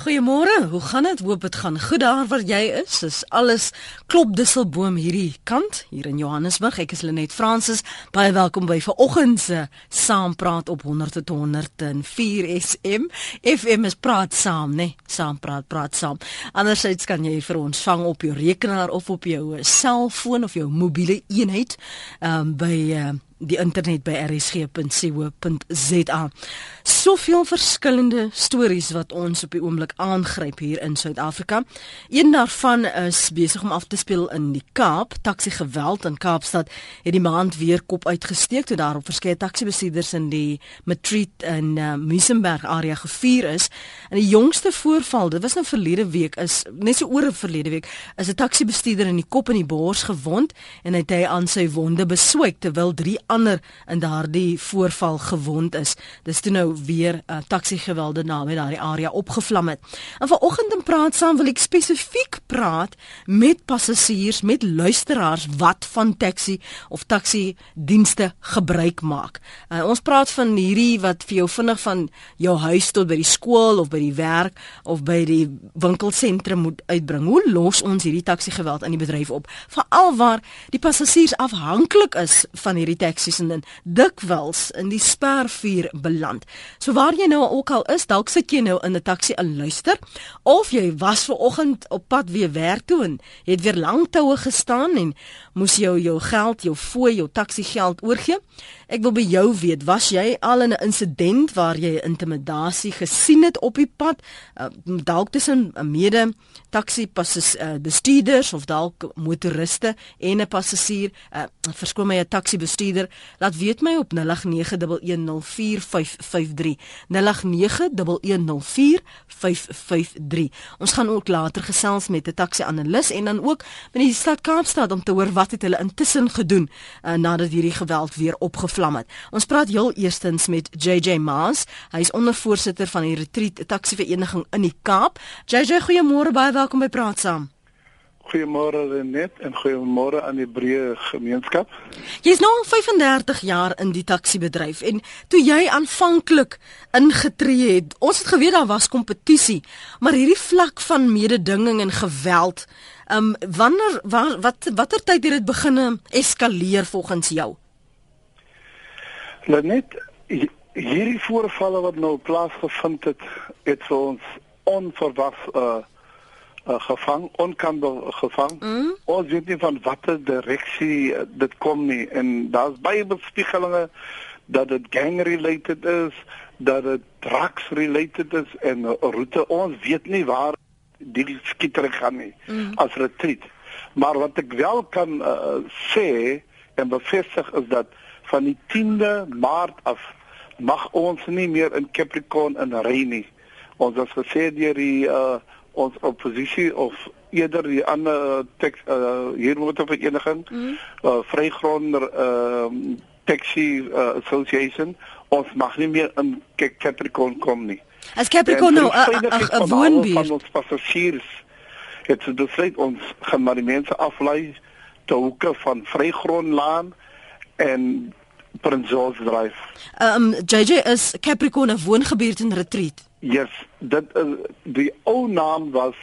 Goeiemôre, hoe gaan dit? Hoop dit gaan goed daar waar jy is. Dis alles klop disselboom hierdie kant hier in Johannesburg. Ek is Lenet Fransis. Baie welkom by vanoggend se Saampraat op 100.104 SM. FM is praat saam, né? Nee? Saampraat, praat saam. Andersins kan jy vir ons vang op jou rekenaar of op jou selfoon of jou mobiele eenheid um, by uh, die internet by rsg.co.za. Soveel verskillende stories wat ons op die oomblik aangryp hier in Suid-Afrika. Een daarvan is besig om af te speel in die Kaap. Taxi geweld in Kaapstad het die maand weer kop uitgesteek toe daar op verskeie taxi-bestuurders in die Matriet in uh, Muizenberg area gevuur is. En die jongste voorval, dit was nou verlede week, is net so oor 'n verlede week, is 'n taxi-bestuurder in die kop en die bors gewond en hy het hy aan sy wonde beswyk terwyl drie ander in daardie voorval gewond is. Dis toe nou weer 'n uh, taxi gewelde naby daardie area opgevlam het. En vanoggend in praat saam wil ek spesifiek praat met passasiers, met luisteraars wat van taxi of taxi dienste gebruik maak. Uh, ons praat van hierdie wat vir jou vinnig van jou huis tot by die skool of by die werk of by die winkelsentrum moet uitbring. Hoe los ons hierdie taxi geweld aan die bedryf op? Veral waar die passasiers afhanklik is van hierdie taxi taksies en dan dikwels in die spervuur beland. So waar jy nou ook al is, dalk sit jy nou in 'n taxi en luister of jy was ver oggend op pad weer werk toe en het weer lank toue gestaan en moes jy jou geld, jou fooi, jou taxi geld oorgee. Ek wil by jou weet, was jy al in 'n insident waar jy intimidasie gesien het op die pad? Uh, dalk tussen 'n mede taxi passes uh, bestuurders of dalk motoriste en 'n passasier, uh, verskoon my 'n taxi bestuurder, laat weet my op 0891104553. 0891104553. Ons gaan ook later gesels met 'n taxi analis en dan ook met die stad Kaapstad om te hoor wat het hulle intussen gedoen uh, nadat hierdie geweld weer opgevlam het. Ons praat heel eerstens met JJ Maas. Hy is ondervoorsitter van die Retreat Taxi Vereniging in die Kaap. JJ, goeiemôre, baie welkom by Praat Saam. Goeiemôre Renet en goeiemôre aan die breë gemeenskap. Jy is nou al 35 jaar in die taxi-bedryf en toe jy aanvanklik ingetree het, ons het geweet daar was kompetisie, maar hierdie vlak van mededinging en geweld, ehm um, wanneer wa, wat watter tyd het dit begin eskaleer volgens jou? Renet, hierdie voorvalle wat nou plaasgevind het, het vir ons onverwags uh uh, gevang, onkandel gevang. Mm. Ons weet nie van watter direksie uh, dit kom nie en daar's baie bespiegelinge dat dit gang related is, dat dit drugs related is en uh, roete ons weet nie waar die skieter gaan nie mm. as retreat. Maar wat ek wel kan uh, sê en bevestig is dat van die 10de Maart af mag ons nie meer in Capricorn in ry nie. Ons het gesê deur die uh, ons oppositie of eerder die ander teks uh, hier moet op vereniging mm. uh, vrygronder ehm uh, taxi uh, association ons mag nie meer in Capricorn kom nie. As Capricorn nou 'n woonbuurt van ons passasiers het dit besluit ons gaan maar die mense aflei te hoeke van Vrygrondlaan en Prince George Drive. Ehm um, JJ is Capricorn 'n woongebied in Retreat. Yes, dit is die ou naam was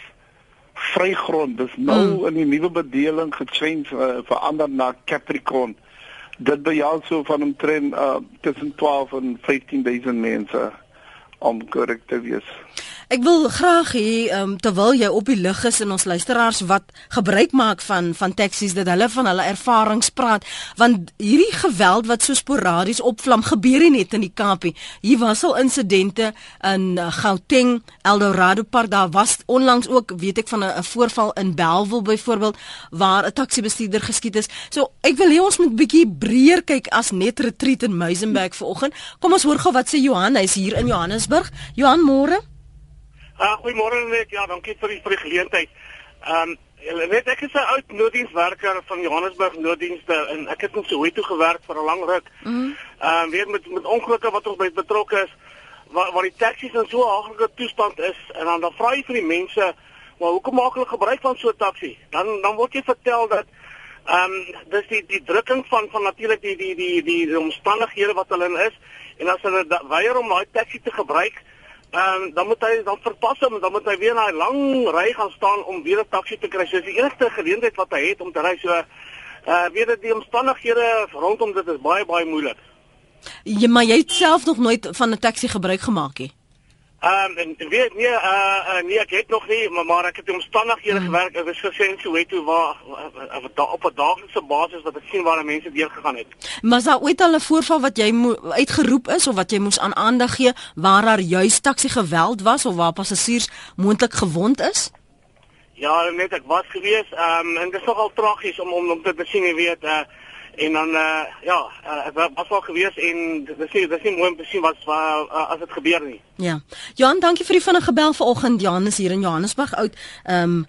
Vrygrond. Dis nou mm. in die nuwe bedeling gechange uh, verander na Capricorn. Dit behels so van omtrent uh, tussen 12 en 15000 mense om korrek te wees. Ek wil graag hê um, terwyl jy op die lug is en ons luisteraars wat gebruik maak van van taksies dat hulle van hulle ervarings praat want hierdie geweld wat so sporadies opvlam gebeur nie net in die Kaapie. Hier was al insidente in uh, Gauteng, Eldorado Park, daar was onlangs ook weet ek van 'n voorval in Bellville byvoorbeeld waar 'n taksibestuurder geskiet is. So ek wil hê ons moet bietjie breër kyk as net retreat in Muizenberg vanoggend. Kom ons hoor gou wat sê Johan, hy's hier in Johannesburg. Johan, môre? Uh, Goeiemôre net. Ja, dankie vir die vir die geleentheid. Ehm um, weet ek is 'n oud nooddienswerker van Johannesburg nooddienste en ek het in Soweto gewerk vir 'n lang ruk. Ehm mm um, weet met met ongelukke wat ons by betrokke is waar waar die taksies in so 'n haglike toestand is en dan dan vra jy vir die mense, "Maar hoekom maak hulle gebruik van so 'n taxi?" Dan dan word jy vertel dat ehm um, dis die die drukking van van natuurlik die die die die, die omstandighede wat hulle in is en as hulle weier om daai taxi te gebruik ehm um, dan moet hy dan verpas hom, dan moet hy weer na 'n lang ry gaan staan om weer 'n taxi te kry. So die enigste geleentheid wat hy het om te ry. So uh weet dit die omstandighede rondom dit is baie baie moeilik. Ja, maar jy het self nog nooit van 'n taxi gebruik gemaak nie. Ehm um, en weet nee uh, uh nee ek het nog nie maar maar ek het omstandighede mm. gewerk ek was gesê in Soweto waar uh, op 'n daaglikse basis wat ek sien waar mense deur gegaan het. Maar sou ooit al 'n voorval wat jy uitgeroep is of wat jy moes aan aandag gee waar daar juist taxi geweld was of waar passasiers moontlik gewond is? Ja, net ek was gewees. Ehm um, en dit is nogal tragies om om om te sien jy weet uh en dan uh, ja, uh, was al gewees en dis nie dis nie mooi om te sien wat uh, as dit gebeur nie. Ja. Johan, dankie vir die vinnige bel vanoggend. Johan is hier in Johannesburg oud ehm um,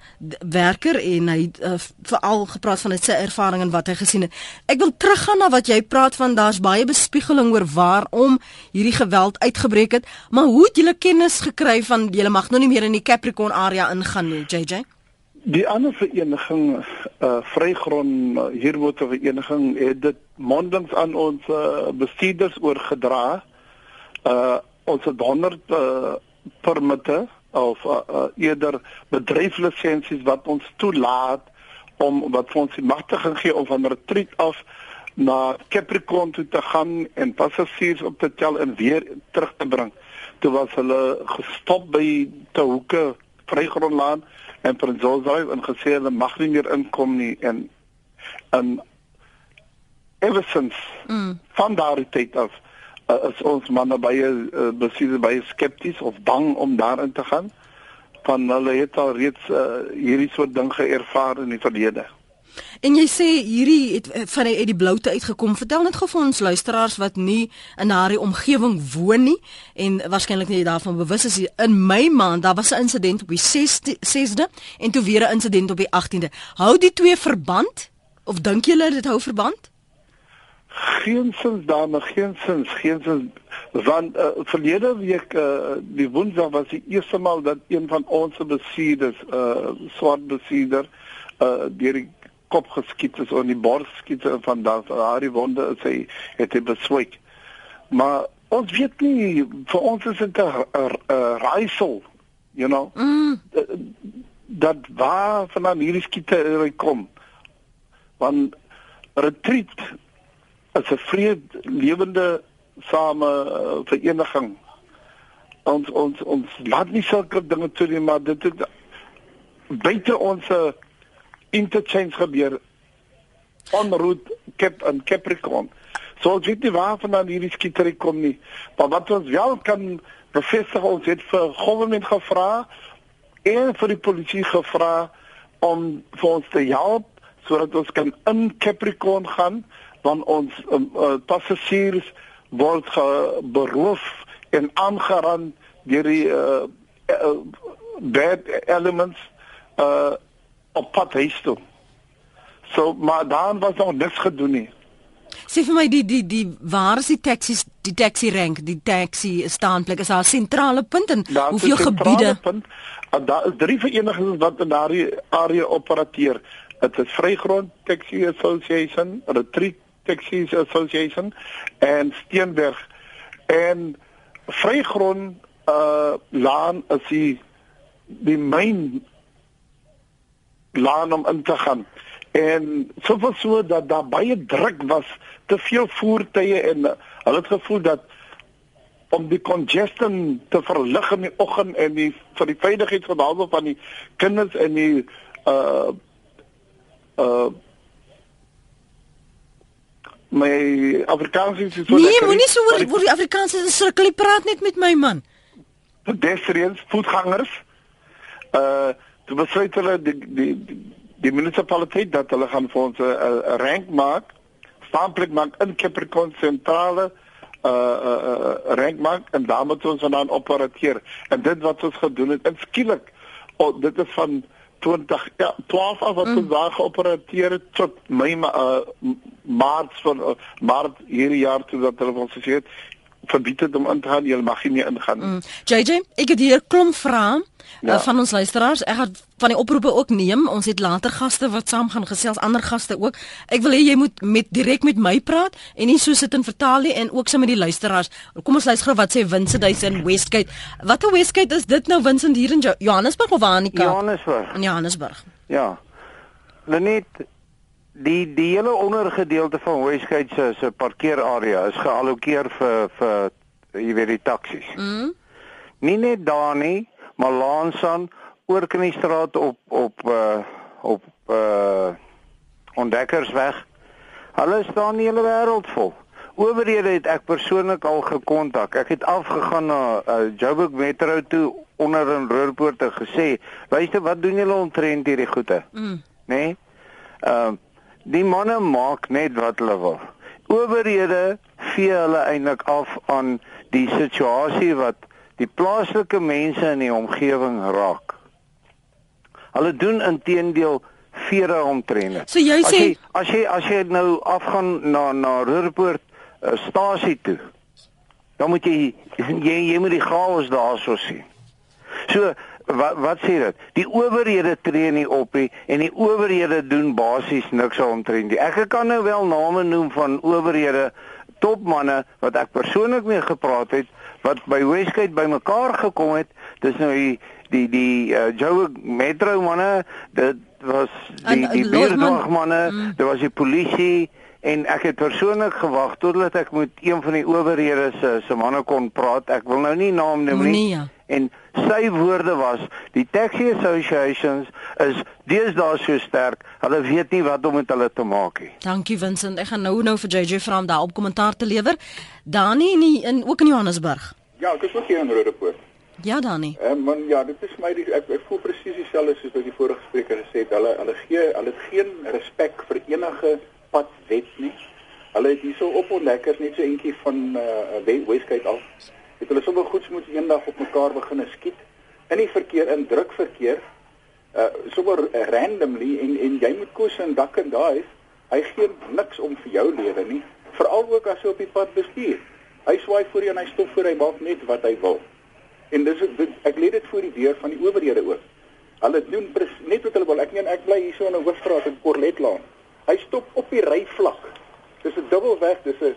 werker en hy uh, veral gepraat van sy ervaring en wat hy gesien het. Ek wil teruggaan na wat jy praat van daar's baie bespiegeling oor waarom hierdie geweld uitgebreek het, maar hoe het julle kennis gekry van julle mag nou nie meer in die Capricorn area ingaan nie, JJ? Die ander vereniging uh Vrygrond uh, hierwoorde vereniging het dit mondings aan ons uh, bestuurders oorgedra. Uh ons het 100 uh, permitte of uh, uh, eerder bedryfslisensies wat ons toelaat om wat ons die magtiging gee om van retreat af na Capricorn toe te gaan en passasiers op te tel en weer terug te bring. Toe was hulle gestop by te hoeke Vrygrondlaan en Prins Alfred en gesê hulle mag nie meer inkom nie en en ever since mm. van daardie tyd af uh, is ons manne baie uh, besies baie skepties of bang om daarin te gaan van hulle het al reeds uh, hierdie soort ding geervaar in die verlede. En jy sê hierdie het eh, van uit die bloute uitgekom. Vertel net gou vir ons luisteraars wat nie in daardie omgewing woon nie en waarskynlik nie daarvan bewus is in Mei maand daar was 'n insident op die 6de en toe weer 'n insident op die 18de. Hou die twee verband of dink julle dit hou verband? Geensins daarmee geensins geensins want uh, verlede week uh, die woensdag was die eerste maal dat een van ons bestuurders uh swart bestuurder uh deur die kop geskiet is of die bors geskiet is van daardie wonde is hy het hy beswyk. Maar ons weet nie vir ons is dit 'n raaisel, you know. Mm. Dat waar van hierdie skiete kom. Want retreat is 'n vrede lewende same uh, vereniging. Ons ons ons laat nie sulke dinge toe nie, maar dit is buite ons interchange gebeur on route Cap en Capricorn. So ek weet nie waarvan hierdie skietery kom nie. Maar wat ons wel kan bevestig ons het vir government gevra en vir die polisie gevra om vir ons te help sodat ons kan in Capricorn gaan want ons um, uh, passasiers word beroof en aangeraan deur die uh, uh, bad elements uh op pad huis toe. So maar daar was nog niks gedoen nie. Sê vir my die die die waar is die taksies die taxi rank die taxi staanplek is daar 'n sentrale punt en daar hoeveel gebiede punt, uh, daar is drie verenigings wat in daardie area opereer. Dit is Vrygrond Taxi Association, Retreat Taxi Association en Steenberg en Vrygrond uh laan is die die myn laan om in te gaan. En soveel so dat daar baie druk was, te veel voertuie en uh, hulle het gevoel dat om die congestion te verlig in die oggend en die vir die veiligheid van albe van die kinders en die uh uh my Afrikaans is so Nee, moenie so oor die Afrikaans is sirkel praat net met my man. Pedestrians, voetgangers. Uh toe besluit hulle die die die munisipaliteit dat hulle gaan vir ons 'n rank maak, staanplek maak in Capricorn sentrale uh uh, uh rank maak en moet ons dan opereer. En dit wat ons gedoen het, skielik oh, dit is van 20 ja 12 af wat mm. ons daar geopereer het tot my uh, maart van uh, maart hierdie jaar toe dat hulle ons gesê het verbied het om in te gaan, jy mag nie meer ingaan nie. Mm. JJ, ek het hier klomp vrae ja. uh, van ons luisteraars. Ek gaan van die oproepe ook neem. Ons het later gaste wat saam gaan gesels, ander gaste ook. Ek wil hê jy moet met direk met my praat en nie so sit en vertaal nie en ook saam met die luisteraars. Kom ons luister gou wat sê Vincent hy in Westgate. Wat 'n Westgate is dit nou Vincent hier in Johannesburg of waar in die Kaap? Johannesburg. In Johannesburg. Ja. Lenet die die hele ondergedeelte van Westgate se se parkeerarea is geallokeer vir vir jy weet die taksies. Mm. Nie net daar nie, maar Lansan oor Kniestraat op op uh op uh Ontdekkersweg. Hulle staan die hele wêreld vol. Owerhede het ek persoonlik al gekontak. Ek het afgegaan na uh, Joburg Metro toe onder in Roerpoort en gesê, "Luister, wat doen julle omtrent hierdie goede?" Mm. Nê? Nee? Ehm uh, die manne maak net wat hulle wil. Owerhede vee hulle eintlik af aan die situasie wat die plaaslike mense in die omgewing raak. Hulle doen intedeel vere omtrent. So jy sê as jy as jy nou afgaan na na Roerpoort uh, stasie toe, dan moet jy jy, jy moet die chaos daarso sien. So wat wat sê dit? Die owerhede tree nie op nie en die owerhede doen basies niks omtrent nie. Ek kan nou wel name noem van owerhede topmanne wat ek persoonlik mee gepraat het wat by Westgate bymekaar gekom het. Dis nou die die die uh, Joe Metro manne, dit was die en, die buurtwagmanne, mm. dit was die polisie en ek het persoonlik gewag totdat ek met een van die owerhede se se manne kon praat. Ek wil nou nie naam noem nie. nie ja. En sy woorde was die taxi associations is deesdae so sterk, hulle weet nie wat om met hulle te maak nie. Dankie Vincent. Ek gaan nou nou vir JJ vra om daar op kommentaar te lewer. Dani in, in ook in Johannesburg. Ja, ek is ook hier in Rodepoort. Ja, Dani. Ehm um, man, ja, dit is my die, ek, ek voel presies dieselfde soos wat die vorige spreker gesê het. Hulle hulle gee hulle het geen respek vir enige padwet nie. Hulle het hierso op ontdekkers net so eentjie van uh Westgate af. Het hulle sommer goeds moet eendag op mekaar begin skiet in die verkeer in drukverkeer. Uh sommer randomly en en jy moet koers en dak en daai hy gee niks om vir jou lewe nie. Veral ook as jy op die pad bestuur. Hy swaai voor jou en hy stop voor hy maak net wat hy wil. En dis ek lê dit voor die deur van die owerhede ook. Hulle doen pres, net wat hulle wil. Ek meen ek bly hier so in 'n hoofstraat in Korletlaan. Hy stop op die ryvlak. Dis 'n dubbelweg, dis 'n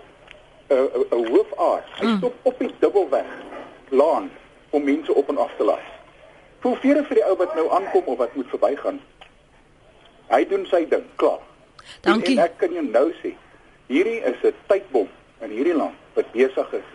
'n 'n hoofaar. Hy mm. stop op die dubbelweg laan om mense op en af te laai. Hoe vir vir die ou wat nou aankom of wat moet verbygaan. Hy doen sy ding, klaar. Dankie. En, en ek kan jou nou sê, hierdie is 'n tydbom in hierdie land wat besig is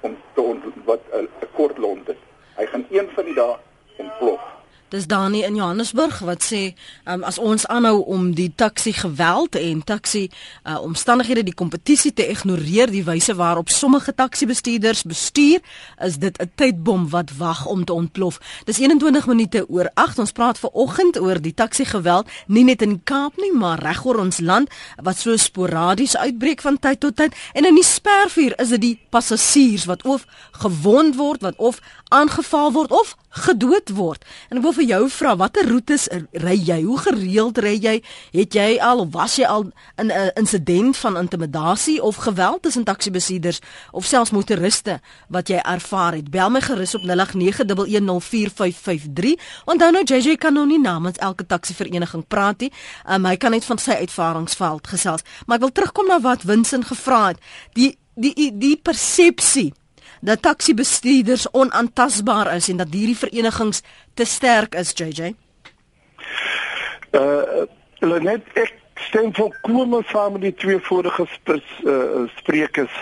om te wat 'n kort lont is. Hy gaan een van die dae ontplof. Dis Dani in Johannesburg wat sê um, as ons aanhou om die taxi geweld en taxi uh, omstandighede die kompetisie te ignoreer die wyse waarop sommige taxi bestuurders bestuur is dit 'n tydbom wat wag om te ontplof. Dis 21 minute oor 8 ons praat ver oggend oor die taxi geweld nie net in Kaap nie maar reg oor ons land wat so sporadies uitbreek van tyd tot tyd en in die spervuur is dit die passasiers wat of gewond word wat of aangeval word of gedood word. En ek wil jou vra, watter roetes ry jy? Hoe gereeld ry jy? Het jy al of was jy al in 'n insident van intimidasie of geweld tussen taksibestuurders of selfs motoriste wat jy ervaar het? Bel my gerus op 0891104553. Onthou nou JJ kan nou nie namens elke taksivereniging praat nie. Um, hy kan net van sy uitvaringsveld gesels. Maar ek wil terugkom na wat Winsin gevra het. Die die die, die persepsie dat taksibestuurders onaantastbaar is en dat hierdie verenigings te sterk is JJ? Uh hulle net ek stem volkome saam met die twee vorige uh, sprekers.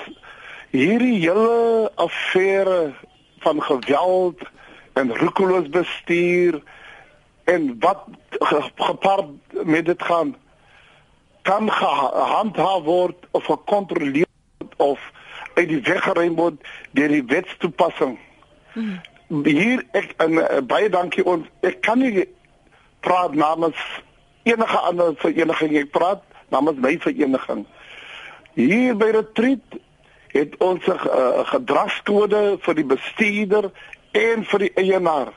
Hierdie hele affære van geweld en roekeloos bestuur en wat gepaard met dit gaan kan gehandhaaf word of gekontroleer of uit die weg geruim word deur die wetstoepassing. Hmm. Hier ek en uh, baie dankie ons ek kan nie praat namens enige ander vereniging ek praat namens my vereniging. Hier by Retreat het ons 'n uh, gedragskode vir die bestuurder en vir die eienaar.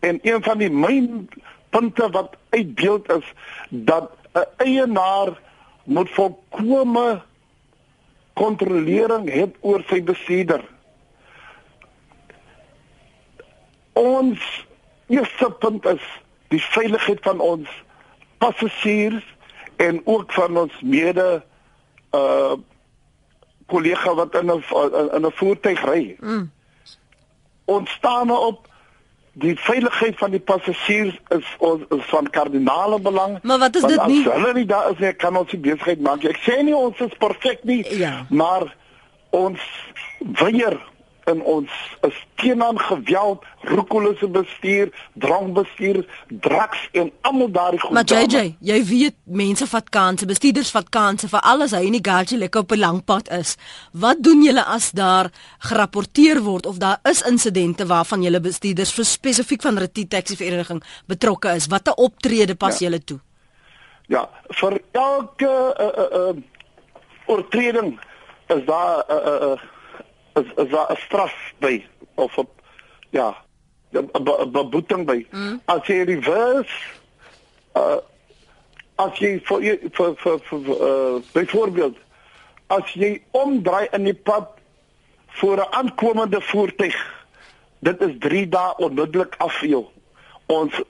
En een van die myn punte wat uitbeeld is dat 'n eienaar moet volkome kontrolering het oor sy bestuurder. Ons eerste punt is die veiligheid van ons passasiers en ook van ons mede uh kollega wat in 'n uh, in 'n voertuig ry. Mm. Ons staan nou op die veiligheid van die passasiers is ons is van kardinale belang. Maar wat is dit nie? As hulle nie daar is nie, kan ons nie besigheid maak nie. Ek sê nie ons is perfek nie, ja. maar ons weier in ons is teenaan geweld, roekelose bestuur, drankbestuur, drugs en almal daardie goed. Maar JJ, jy weet mense vat kansse, bestuurders vat kansse vir alles hy in die gadget lekker op 'n lang pad is. Wat doen julle as daar gerapporteer word of daar is insidente waarvan julle bestuurders vir spesifiek van Retief Taxi Vereniging betrokke is? Watter optrede pas ja. julle toe? Ja, vir elke uh, uh, uh, oortreding is daar 'n uh, uh, uh, is is daar 'n straf by of op ja 'n beboeting by. Mm. as jy reverse uh as jy vir vir vir, vir uh, byvoorbeeld as jy omdraai in die pad voor 'n aankomende voertuig dit is 3 dae onmiddellik af vir jou. Ons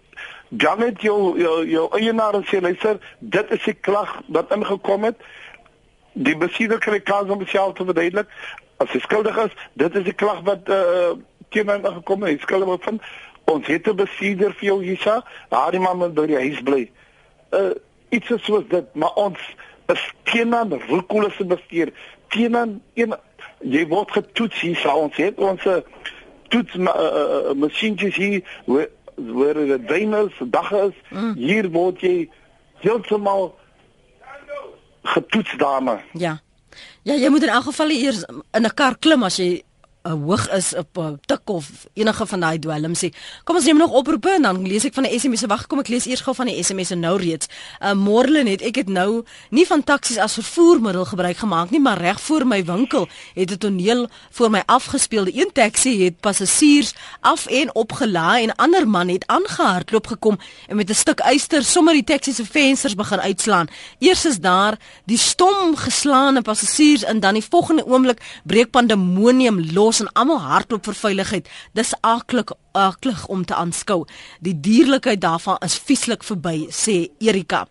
dan het jou jou, jou eienaar sê luister dit is die klag wat ingekom het. Die bestuurder kry kans om homself te verduidelik as hy skuldig is, dit is die klag wat uh, teen my gekom het. Skuldig wat van ons het 'n bestuurder vir jou hiersa, daardie man moet by die huis bly. Uh, iets soos dit, maar ons is teenoor roekelose bestuur, teenoor een jy word getoets hiersa ons het ons toets uh, uh, masjienjies hier waar waar die dyners dag is. Mm. Hier word jy heeltemal getoets daarna. Ja. Ja, jy moet in elk geval eers in 'n kar klim as jy uh, hoog is op 'n uh, tik of enige van daai dwelms sê. Kom ons neem nog oproepe en dan lees ek van 'n SMS se wag kom ek lees eers gou van die SMS se nou reeds. Uh, Morlin het ek het nou nie van taksies as vervoermiddel gebruik gemaak nie, maar reg voor my winkel het 'n toneel voor my afgespeel. Een taxi het passasiers af en opgelaai en ander man het aangehardloop gekom en met 'n stuk yster sommer die taxi se vensters begin uitslaan. Eers is daar die stom geslaane passasiers en dan die volgende oomblik breek pandemonium los ons en almal hardloop vir veiligheid. Dis aklik aklig om te aanskou. Die dierlikheid daarvan is vieslik verby, sê Erika.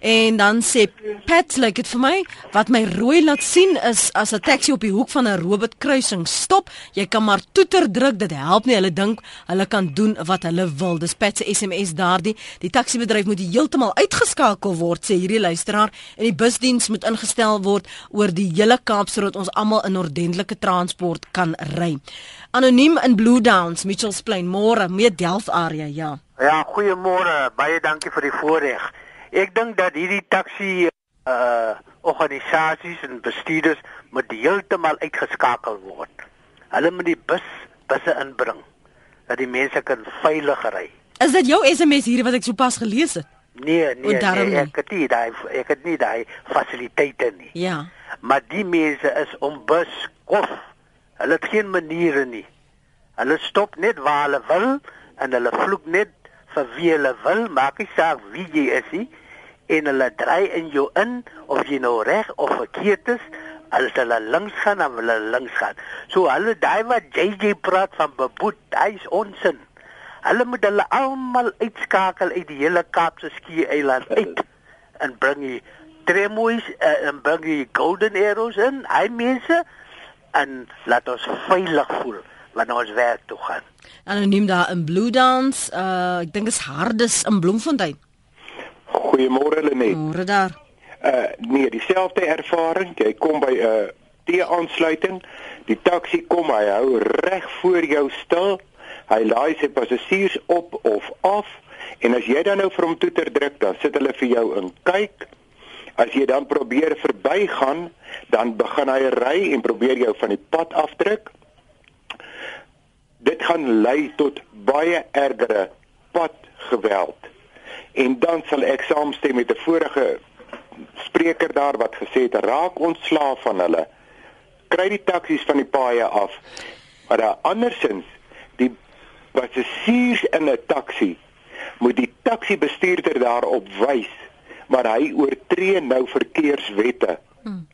En dan sê Pat, like dit vir my, wat my rooi laat sien is as 'n taxi op die hoek van 'n robot kruising stop, jy kan maar toeter druk, dit help nie. Hulle dink hulle kan doen wat hulle wil. Dis Pat se SMS daardie. Die taxi bedryf moet heeltemal uitgeskakel word, sê hierdie luisteraar, en die busdiens moet ingestel word oor die hele Kaap sodat ons almal in ordentlike transport kan ry. Anoniem in Blue Downs, Mitchells Plain, môre met Delft area, ja. Ja, goeiemôre. Baie dankie vir die voorreg. Ek dink dat hierdie taxi uh organisasies en bestuurders moet heeltemal uitgeskakel word. Hulle moet die bus busse inbring dat die mense kan veilig ry. Is dit jou SMS hier wat ek sopas gelees het? Nee, nee, nee ek het nie daai ek het nie daai fasiliteite nie. Ja. Maar die mense is om bus kof Hulle het geen maniere nie. Hulle stop net waar hulle wil en hulle vloek net vir wie hulle wil, maak nie saak wie jy is nie. En hulle draai in jou in of jy nou reg of verkeerd is, as hulle links gaan dan hulle links gaan. So hulle daai wat JJ praat van beboet, hy's onsin. Hulle moet hulle almal uitskakel uit die hele Kaapse skiereiland uit en bring die tremoes uh, en bring die golden arrows in. Hy mense en laat ons veilig voel wanneer ons werk toe gaan. Anoniem daar in Blue Dance, uh ek dink is Hardes in Bloemfontein. Goeiemôre Lenet. Môre daar. Uh nee, dieselfde ervaring. Jy kom by 'n uh, T-aansluiting. Die taxi kom, hy hou reg voor jou stil. Hy laai sy passasiers op of af en as jy dan nou vir hom toeter druk, dan sit hulle vir jou in kyk. As jy dan probeer verbygaan, dan begin hy ry en probeer jou van die pad afdruk. Dit gaan lei tot baie ergere padgeweld. En dan sal ek saamstem met 'n vorige spreker daar wat gesê het raak ontslaaf van hulle. Kry die taksies van die paaie af. Maar andersins die passasiers in 'n taksi moet die taksi bestuurder daarop wys maar hy oortree nou verkeerswette. Hmm.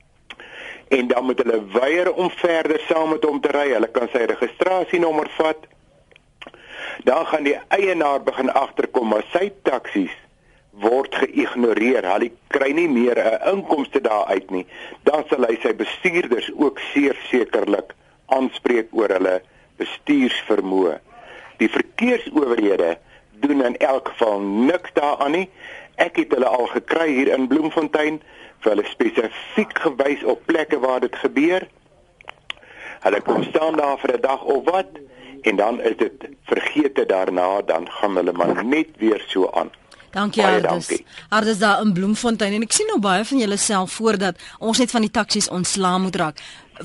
En dan moet hulle weier om verder saam met hom te ry. Hulle kan sy registrasienommer vat. Dan gaan die eienaar begin agterkom maar sy taksies word geïgnoreer. Hulle kry nie meer 'n inkomste daaruit nie. Dan sal hy sy bestuurders ook seer sekerlik aanspreek oor hulle bestuursvermoë. Die verkeersowerhede doen in elk geval niks daaraan nie. Ek het hulle al gekry hier in Bloemfontein vir hulle spesifiek gewys op plekke waar dit gebeur. Hulle kom staan daar vir 'n dag of wat en dan is dit vergeete daarna dan gaan hulle maar net weer so aan. Dankie Ardus. Ardus daar in Bloemfontein en ek sien nou baie van julle self voordat ons net van die taksies ontslaa moet raak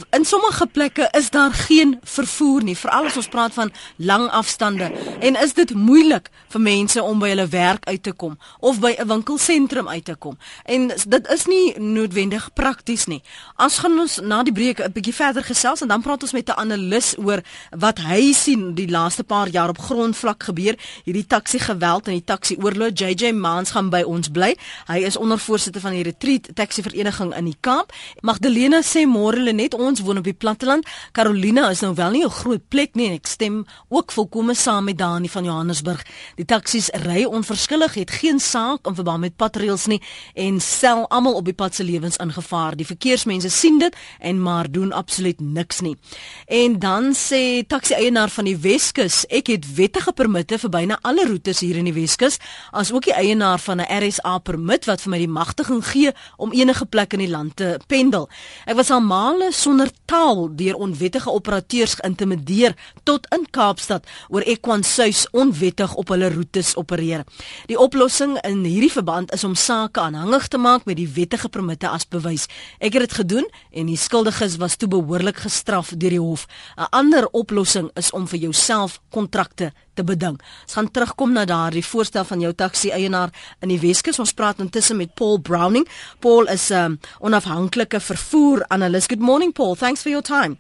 in sommige plekke is daar geen vervoer nie, veral as ons praat van lang afstande. En is dit moeilik vir mense om by hulle werk uit te kom of by 'n winkelsentrum uit te kom? En dit is nie noodwendig prakties nie. As gaan ons na die breek 'n bietjie verder gesels en dan praat ons met 'n analis oor wat hy sien die laaste paar jaar op grondvlak gebeur, hierdie taxi geweld en die taxi oorlog. JJ Maans gaan by ons bly. Hy is ondervoorsitter van die Retreat Taxi Vereniging in die Kaap. Magdalena sê môre hulle net ons woon op die platteland. Carolina is nou wel nie 'n groot plek nie en ek stem ook volkome saam met Dani van Johannesburg. Die taksies ry onverskillig, het geen saak in verband met patreels nie en stel almal op die pad se lewens in gevaar. Die verkeersmense sien dit en maar doen absoluut niks nie. En dan sê taksi eienaar van die Weskus, ek het wettige permitte vir byna alle roetes hier in die Weskus, as ook die eienaar van 'n RSA permit wat vir my die magtiging gee om enige plek in die land te pendel. Ek was al male sonder taal deur onwettige operateurs geïntimideer tot in Kaapstad oor Equansuis onwettig op hulle roetes opereer. Die oplossing in hierdie verband is om sake aanhangig te maak met die wettige permitte as bewys. Ek het dit gedoen en die skuldiges was toe behoorlik gestraf deur die hof. 'n Ander oplossing is om vir jouself kontrakte te beding. Ons gaan terugkom na daardie voorstel van jou taxi eienaar in die Weskus. Ons praat intussen met Paul Browning. Paul is 'n um, onafhanklike vervoer analis. Good morning Paul. Thanks for your time.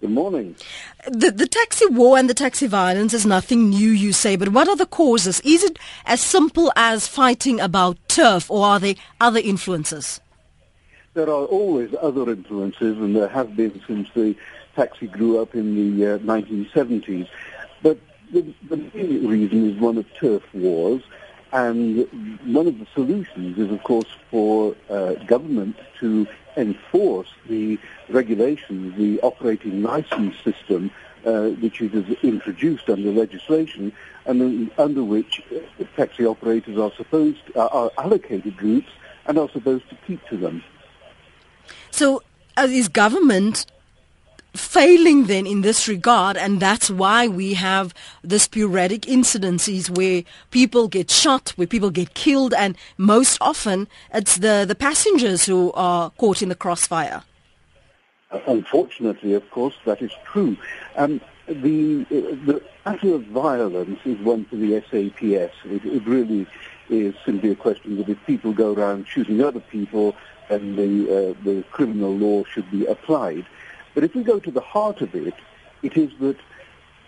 Good morning. The, the taxi war and the taxi violence is nothing new, you say, but what are the causes? Is it as simple as fighting about turf, or are there other influences? There are always other influences, and there have been since the taxi grew up in the uh, 1970s. But the, the main reason is one of turf wars, and one of the solutions is, of course, for uh, government to enforce the regulations, the operating license system, uh, which has introduced under legislation, and under which taxi operators are supposed uh, are allocated routes and are supposed to keep to them. So, uh, is government failing then in this regard and that's why we have the sporadic incidences where people get shot where people get killed and most often it's the the passengers who are caught in the crossfire. Unfortunately of course that is true. Um, the the matter of violence is one for the SAPS it, it really is simply a question that if people go around shooting other people then the uh, the criminal law should be applied but if we go to the heart of it, it is that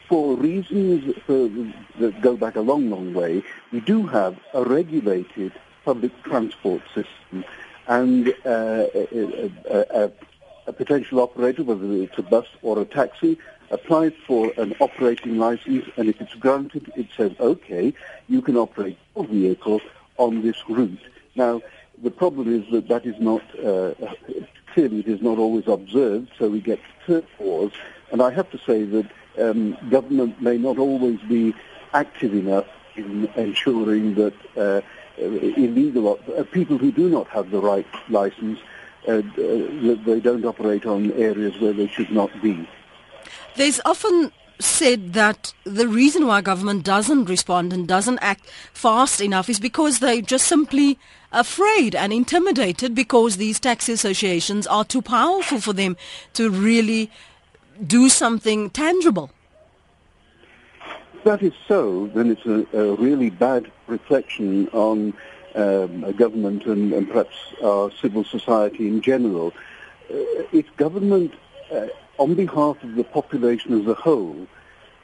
for reasons that go back a long, long way, we do have a regulated public transport system and uh, a, a, a, potential operator, whether it's a bus or a taxi, applies for an operating license, and if it's granted, it says, okay, you can operate your vehicle on this route. Now, the problem is that that is not uh, clearly it is not always observed, so we get turf wars. And I have to say that um, government may not always be active enough in ensuring that uh, illegal uh, people who do not have the right license uh, uh, that they don't operate on areas where they should not be. There's often said that the reason why government doesn't respond and doesn't act fast enough is because they just simply afraid and intimidated because these taxi associations are too powerful for them to really do something tangible. If That is so, then it's a, a really bad reflection on um, government and, and, perhaps our civil society in general. Uh, if government, uh, on behalf of the population as a whole,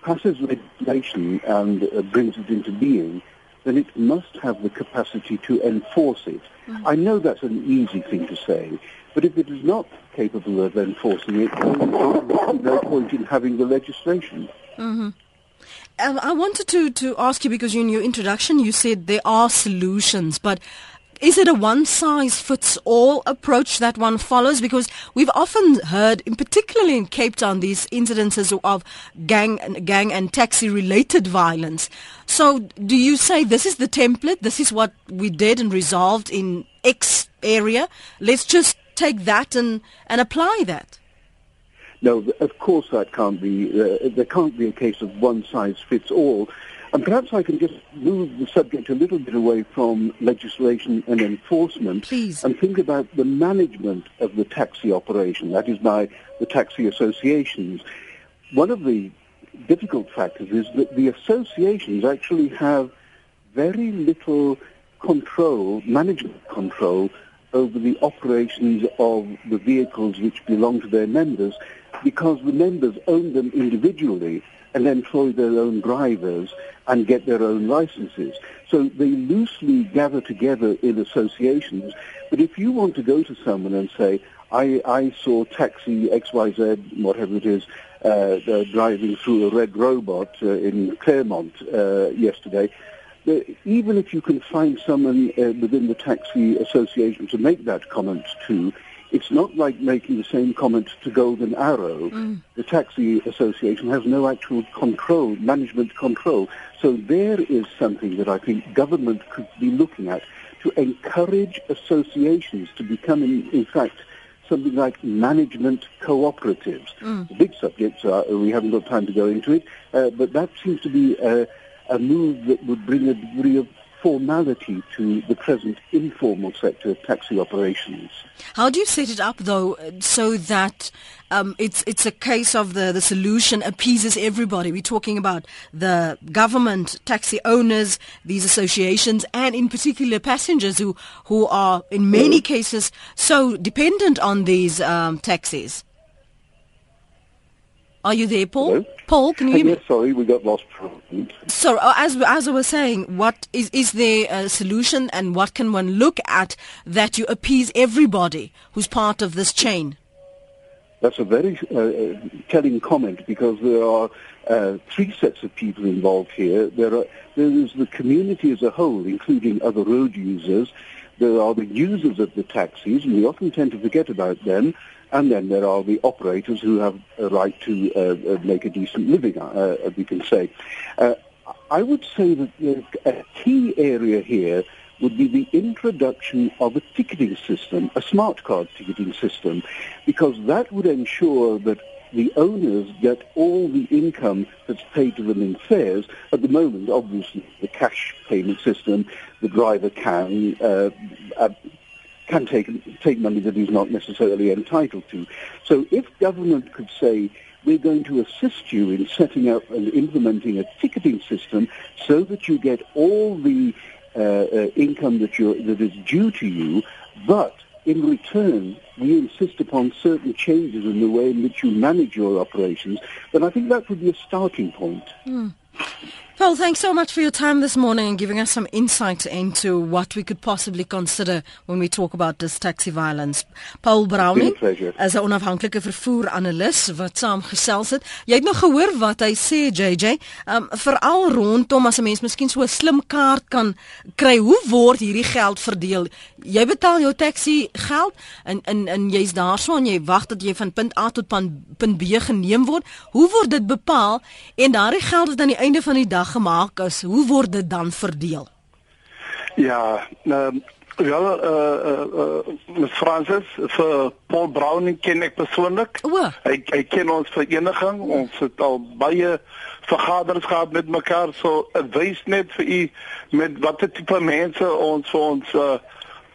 passes legislation and uh, brings it into being, then it must have the capacity to enforce it. Mm-hmm. I know that's an easy thing to say, but if it is not capable of enforcing it, then there's no point in having the legislation. Mm-hmm. Um, I wanted to, to ask you because in your introduction you said there are solutions, but is it a one size fits all approach that one follows? Because we've often heard, in particularly in Cape Town, these incidences of gang, gang and taxi related violence. So do you say this is the template? This is what we did and resolved in X area? Let's just take that and, and apply that. No, of course that can't be. Uh, there can't be a case of one size fits all. And perhaps I can just move the subject a little bit away from legislation and enforcement Please. and think about the management of the taxi operation, that is by the taxi associations. One of the difficult factors is that the associations actually have very little control, management control, over the operations of the vehicles which belong to their members because the members own them individually and employ their own drivers and get their own licenses. So they loosely gather together in associations. But if you want to go to someone and say, I, I saw taxi XYZ, whatever it is, uh, uh, driving through a red robot uh, in Claremont uh, yesterday, even if you can find someone uh, within the taxi association to make that comment to, it's not like making the same comment to Golden Arrow. Mm. The taxi association has no actual control, management control. So there is something that I think government could be looking at to encourage associations to become, in, in fact, something like management cooperatives. Mm. The big subjects are, we haven't got time to go into it, uh, but that seems to be a, a move that would bring a degree of formality to the present informal sector of taxi operations. How do you set it up, though, so that um, it's it's a case of the, the solution appeases everybody? We're talking about the government, taxi owners, these associations, and in particular passengers who, who are in many cases so dependent on these um, taxis. Are you there, Paul? Hello? Paul, can you hear me? Yes, sorry, we got lost. So, uh, as as I was saying, what is is there a solution, and what can one look at that you appease everybody who's part of this chain? That's a very uh, uh, telling comment because there are uh, three sets of people involved here. There are there is the community as a whole, including other road users. There are the users of the taxis, and we often tend to forget about them. And then there are the operators who have a right to uh, uh make a decent living, uh, we can say. Uh, I would say that a key area here would be the introduction of a ticketing system, a smart card ticketing system, because that would ensure that the owners get all the income that's paid to them in fares. At the moment, obviously, the cash payment system, the driver can uh, uh, can take take money that he's not necessarily entitled to. So if government could say we're going to assist you in setting up and implementing a ticketing system so that you get all the uh, uh, income that that is due to you, but in return, we insist upon certain changes in the way in which you manage your operations, then I think that would be a starting point. Mm. Paul, thanks so much for your time this morning and giving us some insight into what we could possibly consider when we talk about this taxi violence. Paul Browning as 'n onafhanklike vervoer-analis wat saamgesels het. Jy het nog gehoor wat hy sê JJ, um, veral rondom as 'n mens miskien so 'n slim kaart kan kry, hoe word hierdie geld verdeel? Jy betaal jou taxi geld en en en jy's daarso en jy wag dat jy van punt A tot punt B geneem word. Hoe word dit bepaal en daardie geld wat aan die einde van die dag gemaak is, hoe word dit dan verdeel? Ja, uh, ja, eh uh, uh, uh, Francis vir Paul Browning ken ek persoonlik. Hy hy ken ons vereniging. Ons het al baie vergaderings gehad met mekaar. So wys net vir u met watter tipe mense ons vir ons uh,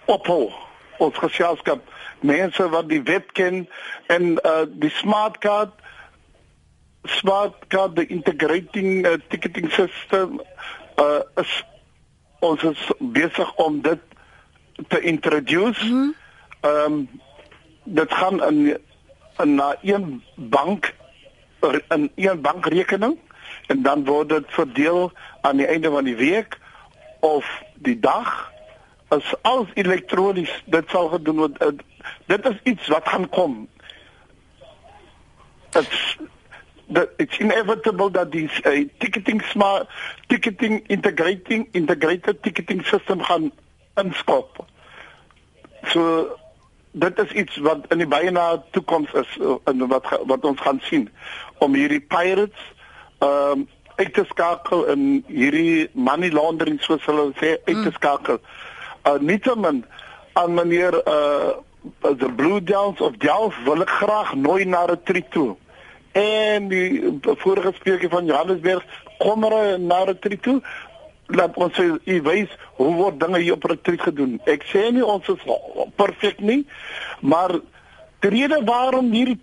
ophou. Ons geselskap mense wat die wet ken en uh, die smart card smart card the integrating uh, ticketing system uh is ons is besig om dit te introduce. Mhm. Ehm mm um, dit gaan in in na een bank in een bankrekening en dan word dit verdeel aan die einde van die week of die dag as alles elektronies dit sal gedoen word dit is iets wat gaan kom. Dit that it's inevitable that this uh, ticketing smart ticketing integrating integrated ticketing system gaan inskop. So dit is iets wat in die baie na toekoms is en wat wat ons gaan sien om hierdie pirates ehm um, uit te skakel in hierdie money laundering soos hulle sê uit te skakel. Uh nietemin aan meneer uh the Blue Devils of Delft wil ek graag nooi na 'n retreat toe. En die vorige spreker van Johannesburg kom er na 'n retreat toe laat ons u wys hoe word dinge hier op retreat gedoen. Ek sê nie ons is perfek nie, maar die rede waarom hierdie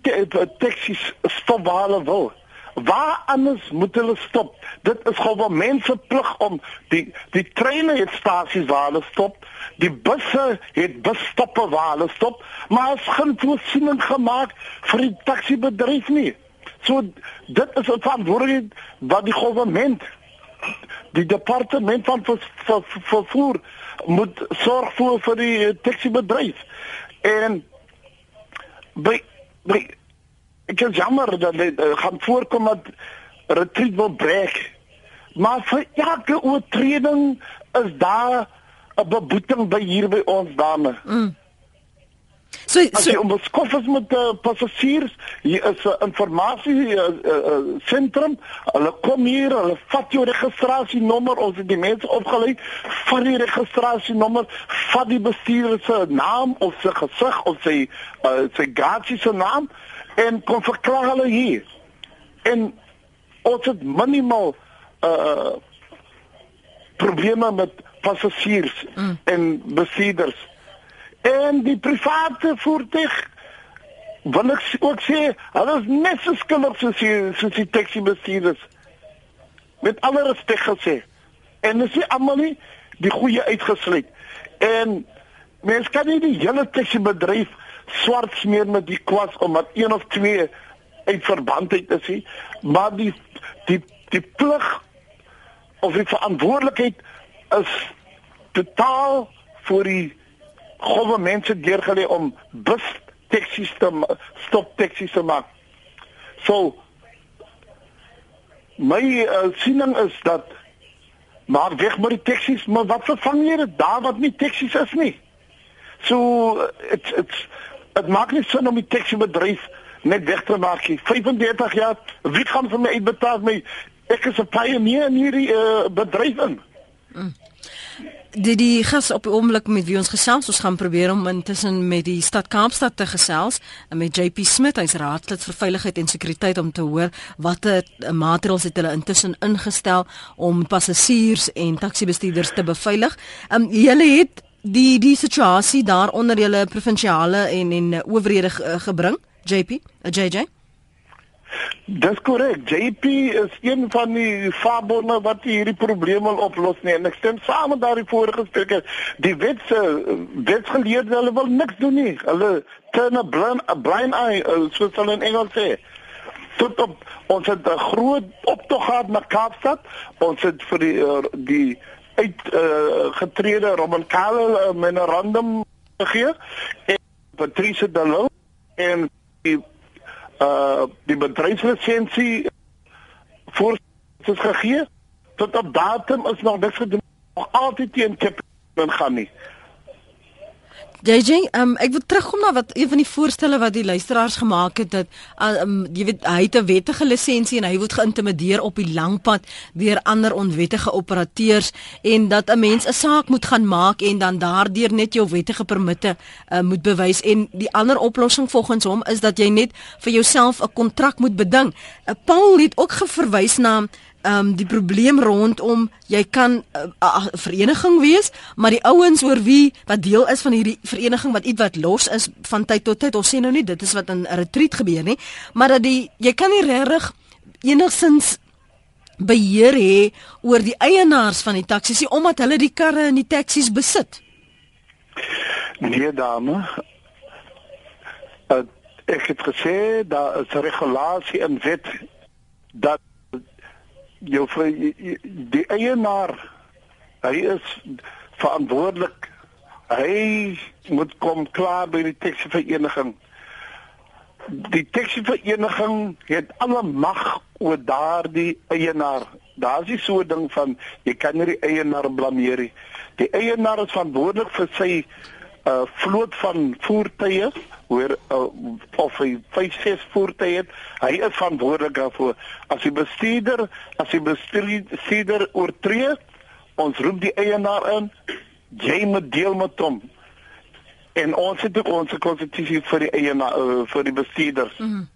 taksies stop waar hulle wil. Waar anders moet hulle stop? Dit is gewoon mense plig om die die treine het stasies waar hulle stop. Die busse het busstoppe waar hulle stop, maar as geen voorsiening gemaak vir die taxibedryf nie. So dit is 'n verantwoordelikheid wat die regering die departement van vervoer, vervoer moet sorg vir vir die eh, taxibedryf. En by by ek is jammer dat dit uh, gaan voorkom dat retreat wil breek. Maar vir elke oortreding is daar 'n beboeting by hier by ons dame. Mm. So so okay, om skoffers met uh, passasiers, hier is 'n uh, informasie uh, uh, sentrum. Hulle kom hier, hulle vat jou registrasienommer, ons het die mense opgelei van die registrasienommer, vat die bestuurder se naam of sy gesig of sy uh, sy gratis se naam en kom verklaar hulle hier. En ons het minimaal uh probleme met passasiers mm. en bestuurders en die private voertuig wil ek ook sê hulle is net so skuldig soos die soos die taxi bestuurders met alle respek gesê. En dis nie almal nie die goeie uitgesluit. En mens kan nie die hele taxi bedryf swart smeer met die kwas omdat een of twee uit verbandheid is nie maar die die die plig of die verantwoordelikheid is totaal vir die gowwe mense deurgelê om bus taksies te stop taksies te maak. So my uh, siening is dat maar weg met die taksies, maar wat vervang jy dit daar wat nie taksies is nie? So dit dit dit maak nie sin om die taxi bedryf net weg te maak nie. 35 jaar, wie gaan vir my uitbetaal my ek is 'n pionier in hierdie uh, bedryf in. Mm die die gas op die oomblik met wie ons gesels ons gaan probeer om intussen met die stad Kaapstad te gesels en met JP Smit hy's raadslid vir veiligheid en sekuriteit om te hoor watter maatreëls het hulle intussen ingestel om passasiers en taxi-bestuurders te beveilig. Ehm um, julle het die die situasie daar onder julle provinsiale en en owerhede gebring JP, JJ. Dis korrek. JP is een van die fabone wat hierdie probleem wil oplos nie. En ek stem saam met daardie vorige spreker. Die wet se wetgeleerde hulle wil niks doen nie. Hulle turn a blind, a blind eye, uh, soos hulle in Engels sê. Tot op ons het 'n groot optog gehad na Kaapstad. Ons het vir die uh, die uit uh, getrede Robin Karel uh, memorandum gegee en Patrice Lille en die uh die bedryfslisensie voor is gegee. Tot op datum is nog niks gedoen. Nog altyd teen kapitaal gaan nie JJ, um, ek wil terugkom na wat een van die voorstelle wat die luisteraars gemaak het dat um, jy weet hy het 'n wettige lisensie en hy word geïntimideer op die langpad deur ander onwettige operateurs en dat 'n mens 'n saak moet gaan maak en dan daardeur net jou wettige permitte uh, moet bewys en die ander oplossing volgens hom is dat jy net vir jouself 'n kontrak moet beding. Uh, Paul het ook geverwys na ehm um, die probleem rondom jy kan 'n uh, uh, vereniging wees, maar die ouens oor wie wat deel is van hierdie vereniging wat iets wat los is van tyd tot tyd. Ons sê nou nie dit is wat in 'n retreat gebeur nie, maar dat die jy kan nie regtig enigsins beheer hê oor die eienaars van die taksies omdat hulle die karre en die taksies besit. Nee dame. Uh, ek het gesê is 'n regulasie in wet dat jou die eienaar hy is verantwoordelik hy moet kom klaar by die taxi vereniging die taxi vereniging het alle mag oor daardie eienaar. Daar's nie so 'n ding van jy kan nie die eienaar blameer nie. Die eienaar is verantwoordelik vir sy uh vloot van voertuie hoor uh, of hy 5 6 voertuie het hy is verantwoordelik daarvoor as die bestuurder as die bestuurder oortree ons roep die eienaar in jy moet deel met hom en ons het ook ons konstitusie vir die eienaar uh, vir die bestuurders mm -hmm.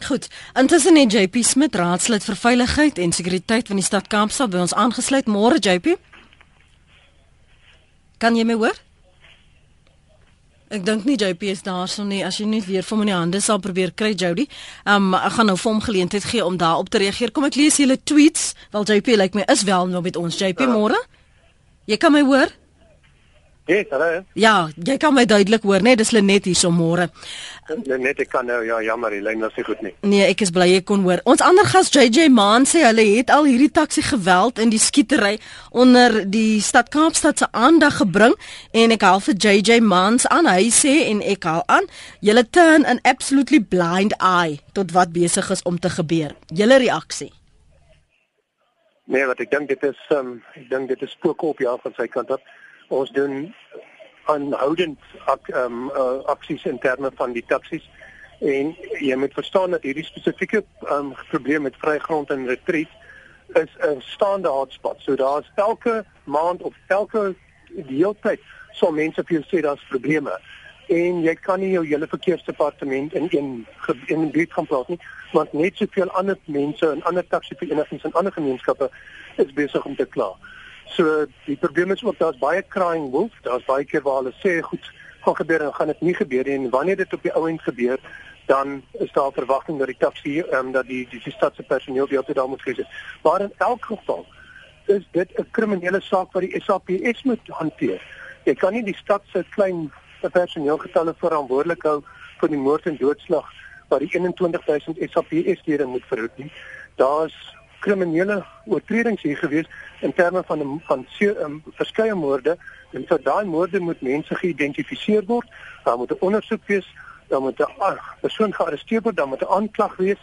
Goed. Intussen het JP Smit raadslid vir veiligheid en sekuriteit van die stad Kaapstad by ons aangesluit. Môre JP. Kan jy my hoor? Ek dink nie JP is daarso nie. As jy net weer vir my in die hande sal probeer kry Jody. Um ek gaan nou vir hom geleentheid gee om daarop te reageer. Kom ek lees julle tweets. Wel JP lyk like my is wel nou met ons JP ja. môre. Jy kan my hoor? Yes, hallo. Ja, jy kan my duidelik hoor, né? Nee, dis Lenet hier so môre. Lenet, ek kan nou ja, jammer, die lyn was nie goed nie. Nee, ek is bly ek kon hoor. Ons ander gas JJ Maan sê hulle het al hierdie taxi geweld in die skietery onder die stad Kaapstad se aandag gebring en ek haal vir JJ Maans aan. Hy sê en ek haal aan, julle turn an absolutely blind eye tot wat besig is om te gebeur. Julle reaksie. Nee, wat ek dink dit is um ek dink dit is spook op ja van sy kant af ons doen aanhoudend ak, um, uh, aksies in terme van die taksies en jy moet verstaan dat hierdie spesifieke um, probleem met vrygrond en retreat is 'n staande hotspot. So daar's elke maand of elke deeltyd so mense vir jou sê daar's probleme en jy kan nie jou hele verkeersdepartement in een in 'n buurt gaan plaas nie want net soveel ander mense en ander taksiverenigings en ander gemeenskappe is besig om te kla. So die probleem is ook daar's baie crying wolf, daar's baie keer waar hulle sê goed, gaan gebeur en gaan dit nie gebeur nie en wanneer dit op die ou end gebeur, dan is daar verwagting dat die taxi ehm um, dat die die, die stadse personeel die altyd daar moet wees. Maar in elk geval is dit 'n kriminele saak wat die SAPS moet hanteer. Jy kan nie die stad se klein personeelgetalle verantwoordelik hou vir die moord en doodslag wat die 21000 SAPS-lede moet verhoed nie. Daar's kriminele oortredings hier gewees in terme van van um, verskeie moorde en vir daai moorde moet mense geïdentifiseer word. Daar moet 'n ondersoek wees, daar moet 'n uh, persoon gearresteer word, daar moet 'n aanklag wees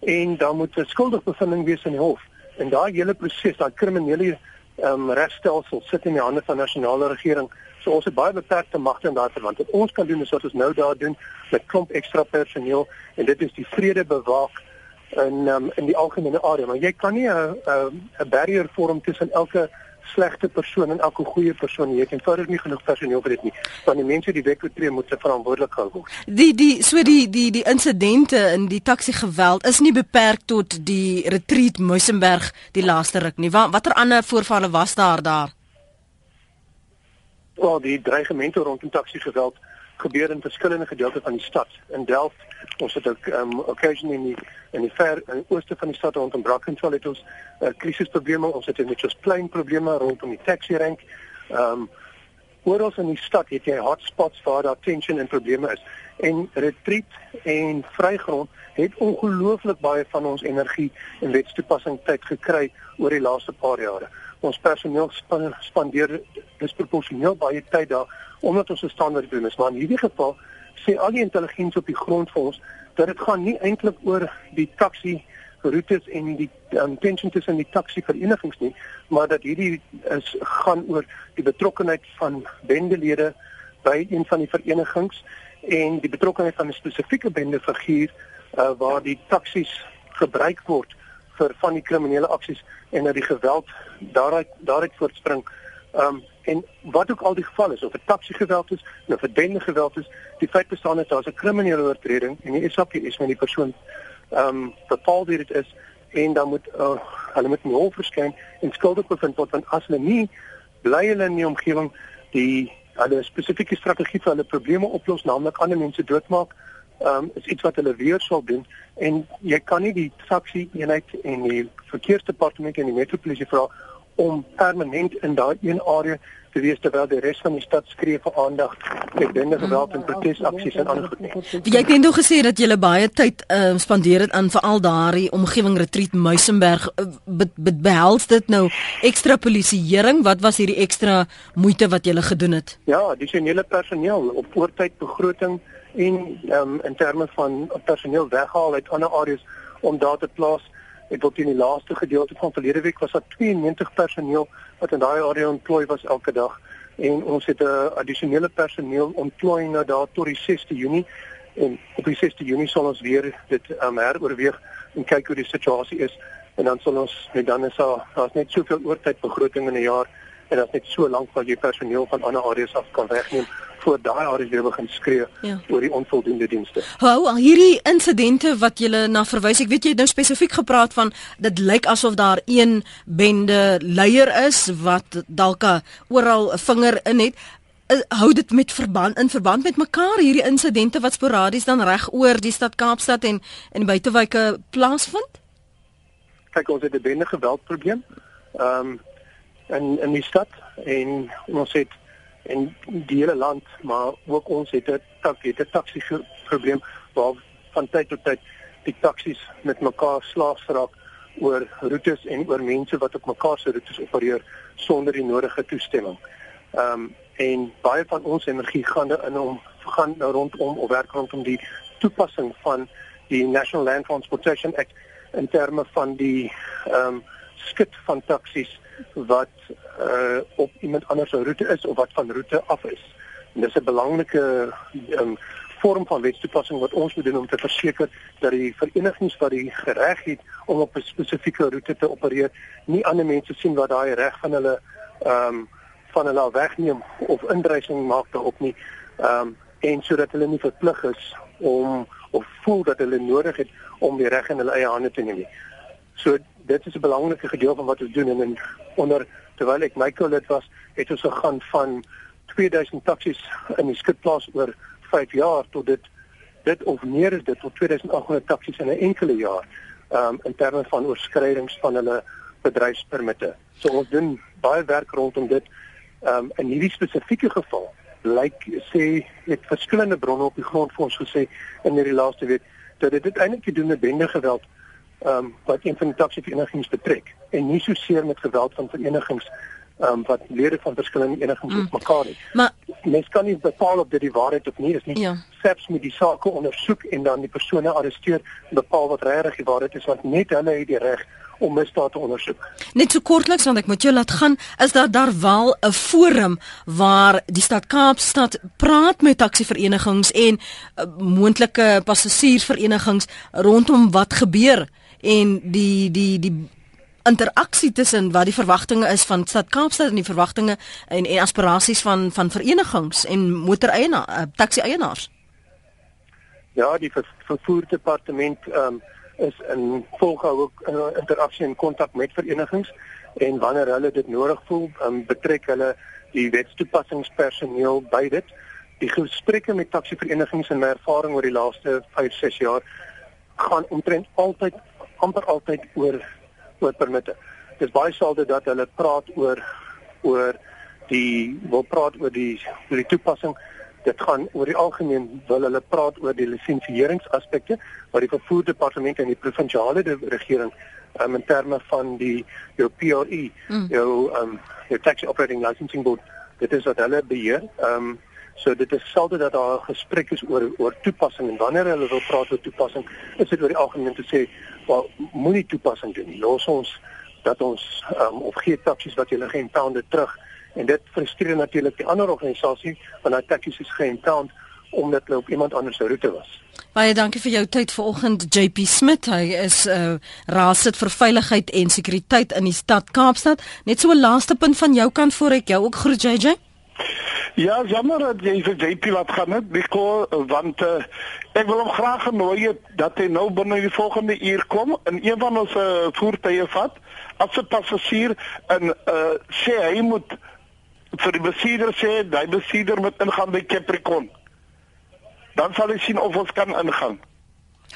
en dan moet 'n skuldigbevinding wees in die hof. En daai hele proses, daai kriminele um, regstelsel sit in die hande van nasionale regering. So ons het baie beperkte magte in daai verband. Wat ons kan doen is wat ons nou daar doen met klomp ekstra personeel en dit is die vrede bewaak in um, in die algemene area, maar jy kan nie 'n 'n barrier vorm tussen elke slegte persoon en elke goeie persoon nie. Jy het eenvoudig nie genoeg personeel vir dit nie. Want die mense die wet oortree moet se verantwoordelik gehou word. Die die so die die die insidente in die taxi geweld is nie beperk tot die retreat Muizenberg die laaste ruk nie. Wat watter ander voorvalle was daar daar? Wel, die dreigemente rondom taxi geweld gebeur in verskillende gedeeltes van die stad. In Delft, ons het ook um occasionally in die in die ver in die ooste van die stad rondom Brackenfell het ons uh, krisisprobleme. Ons het net soos klein probleme rondom die taxi rank. Um oral in die stad het jy hotspots waar daar tension en probleme is. En retreat en vrygrond het ongelooflik baie van ons energie en wetstoepassing tyd gekry oor die laaste paar jare. Ons personeel spandeer disproporsioneel baie tyd daar omdat ons verstaan wat die probleem is. Maar in hierdie geval sê al die intelligensie op die grond vir ons dat dit gaan nie eintlik oor die taxi roetes en die um, tension tussen die taxi verenigings nie, maar dat hierdie is gaan oor die betrokkenheid van bendelede by een van die verenigings en die betrokkenheid van 'n spesifieke bendefiguur uh, waar die taksies gebruik word vir van die kriminele aksies en dat die geweld daaruit daaruit voortspring. Ehm um, en wat ook al die geval is of 'n taxi geweld is of 'n bende geweld is, die feit bestaan dat daar 'n kriminele oortreding en die SAP is met die persoon ehm um, bepaal wie dit is en dan moet uh, hulle met 'n hof verskyn en skuldig bevind word want as hulle nie bly hulle in die omgewing die hulle spesifieke strategie vir hulle probleme oplos naamlik ander mense doodmaak um, is iets wat hulle weer sal doen en jy kan nie die taxi eenheid en die verkeersdepartement en die metropolisie vra om permanent in daai een area te wees terwyl die res van die stad skree vir aandag met binne geweld en protesaksies en ander goed nie. Jy het net gesê dat jy baie tyd uh, spandeer het aan veral daardie omgewing retreat Muizenberg uh, be, be, behels dit nou ekstra polisieering wat was hierdie ekstra moeite wat jy gedoen het? Ja, addisionele personeel op oortyd begroting en um, in terme van personeel weghaal uit ander areas om daar te plaas. Ek wil teen die laaste gedeelte van verlede week was daar 92 personeel wat in daai area ontplooi was elke dag. En ons het 'n addisionele personeel ontplooi na daar tot die 6de Junie. En op die 6de Junie sal ons weer dit um, heroorweeg en kyk hoe die situasie is. En dan sal ons net dan is daar daar's net soveel oortyd begroting in 'n jaar en dit is net so lank wat jy personeel van ander areas af kan wegneem voor daai areas weer begin skree ja. oor die onvoldoende dienste. Hou al hierdie insidente wat jy na verwys, ek weet jy het nou spesifiek gepraat van dit lyk asof daar een bende leier is wat dalk oral 'n vinger in het eh, hou dit met verband in verband met mekaar hierdie insidente wat sporadies dan reg oor die stad Kaapstad en en buitewyke plaasvind? Kyk ons het 'n bende geweldprobleem. Ehm um, in in die stad en ons het en die hele land maar ook ons het 'n tak het 'n taxi probleem waar van tyd tot tyd die taksies met mekaar slaags raak oor roetes en oor mense wat op mekaar se roetes opereer sonder die nodige toestemming. Ehm um, en baie van ons energie gaan in om gaan rondom of werk rondom die toepassing van die National Land Transportation Act in terme van die ehm um, skit van taksies wat uh op iemand anders se roete is of wat van roete af is. En dis 'n belangrike um, vorm van wetstoepassing wat ons moet doen om te verseker dat die verenigings wat die reg het om op 'n spesifieke roete te opereer, nie ander mense sien wat daai reg van hulle ehm um, van hulle wegneem of indrysing maak daarop nie. Ehm um, en sodat hulle nie verplig is om of voel dat hulle nodig het om die reg in hulle eie hande te neem nie. So dit is 'n belangrike gedeelte van wat ons doen en in onder terwyl ek Michael dit was, het ons gegaan van 2000 taksies in die skipplaas oor 5 jaar tot dit dit of meer is dit tot 2800 taksies in 'n enkele jaar um, in terme van oorskrydings van hulle bedryfspermitte. So ons doen baie werk rondom dit. Um, in hierdie spesifieke geval lyk like, sê het verskillende bronne op die grond vir ons gesê in hierdie laaste week dat dit eintlik te doen met bende geweld ehm um, wat een van die taksiverenigings betrek en nie so seer met geweld van verenigings ehm um, wat lede van verskillende verenigings mm. mekaar het. Maar mens kan nie bepaal of dit die waarheid of nie is nie. Ja. Selfs met die saak ondersoek en dan die persone arresteer en bepaal wat regtig die waarheid is want net hulle het die reg om misdaad te ondersoek. Net so kortliks want ek moet jou laat gaan, is daar daar wel 'n forum waar die stad Kaapstad praat met taksiverenigings en uh, moontlike passasiersverenigings rondom wat gebeur en die die die interaksie tussen wat die verwagtinge is van stad Kaapstad en die verwagtinge en en aspirasies van van verenigings en motoreienaars, uh, taxi-eienaars. Ja, die ver, vervoerdepartement ehm um, is in volgehou ook uh, interaksie en kontak met verenigings en wanneer hulle dit nodig voel, um, betrek hulle die wetstoepassingspersoneel by dit. Die gesprekke met taxiverenigings en my ervaring oor die laaste 5, 6 jaar gaan omtrent altyd amper altyd oor oor permitte. Dit is baie selde dat hulle praat oor oor die wil praat oor die oor die toepassing. Dit gaan oor die algemeen wil hulle praat oor die lisensiëringsaspekte wat die vervoerdepartement en die provinsiale regering um, in terme van die jou PRE, mm. jou um jou taxi operating licensing board, dit is wat hulle beheer. Um So dit is selde dat daar 'n gesprek is oor oor toepassing en wanneer hulle wil praat oor toepassing, is dit oor die algemeen te sê, "Wel, moenie toepassing doen. Los ons dat ons um, of gee taksies wat julle geen pounde terug." En dit frustreer natuurlik die ander organisasie want daai taksies is geen pound omdat hulle op iemand anders se roete was. Baie dankie vir jou tyd vanoggend JP Smit. Hy is 'n uh, raadsit vir veiligheid en sekuriteit in die stad Kaapstad. Net so 'n laaste punt van jou kant voor ek jou ook groet JJ. Ja, jammer dat jy vir JP laat gaan net, Nico, want uh, ek wil hom graag genooi het dat hy nou binne die volgende uur kom en een van ons uh, voertuie vat as 'n passasier en uh, sê hy moet vir die bestuurder sê, daai bestuurder moet ingaan by Capricorn. Dan sal hy sien of ons kan ingaan.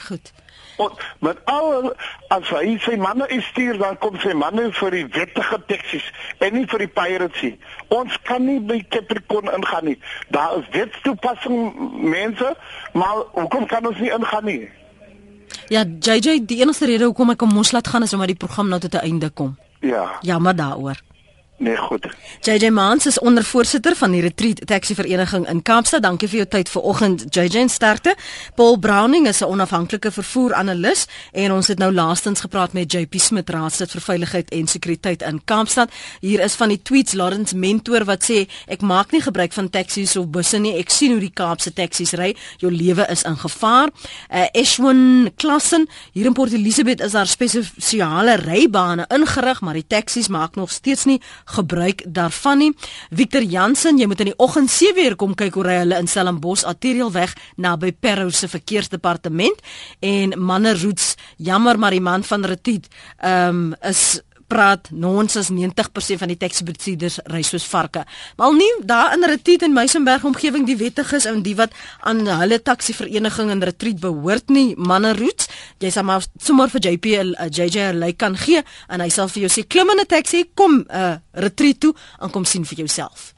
Goed. En met al as hy sy manne stuur dan kom sy manne vir die wettige taksies en nie vir die piracy. Ons kan nie by Capricorn ingaan nie. Daar is wetstoepassing mense, maar hoekom kan ons nie ingaan nie? Ja, JJ, die enigste rede hoekom ek om ons laat gaan is omdat die program nou tot 'n einde kom. Ja. Jammer daaroor. Nee, goed. JJ Mans is ondervoorsitter van die Retreat Taxi Vereniging in Kaapstad. Dankie vir jou tyd vanoggend, JJ en sterkte. Paul Browning is 'n onafhanklike vervoer-analis en ons het nou laastens gepraat met JP Smit, raadslid vir veiligheid en sekuriteit in Kaapstad. Hier is van die tweets Lawrence Mentor wat sê ek maak nie gebruik van taksies of busse nie. Ek sien hoe die Kaapse taksies ry. Jou lewe is in gevaar. Uh, Eshwin Klassen, hier in Port Elizabeth is daar spesiale rybane ingerig, maar die taksies maak nog steeds nie gebruik daarvan nie. Victor Jansen, jy moet in die oggend 7:00 kom kyk hoe ry hulle in Stellenbosch Arterialweg naby Parow se verkeersdepartement en Manne Roots, jammer maar die man van Retiet, ehm um, is praat nonsens 90% van die taxi-bestuurders ry soos varke. Maar nie daar in Retiet en Meisenberg omgewing die wettiges en die wat aan hulle taxi-vereniging in Retreat behoort nie, manne roots. Jy sal maar sommer vir JP JJ 'n like kan gee en hy sal vir jou sê klim in 'n taxi, kom 'n uh, Retreat toe en kom sien vir jouself.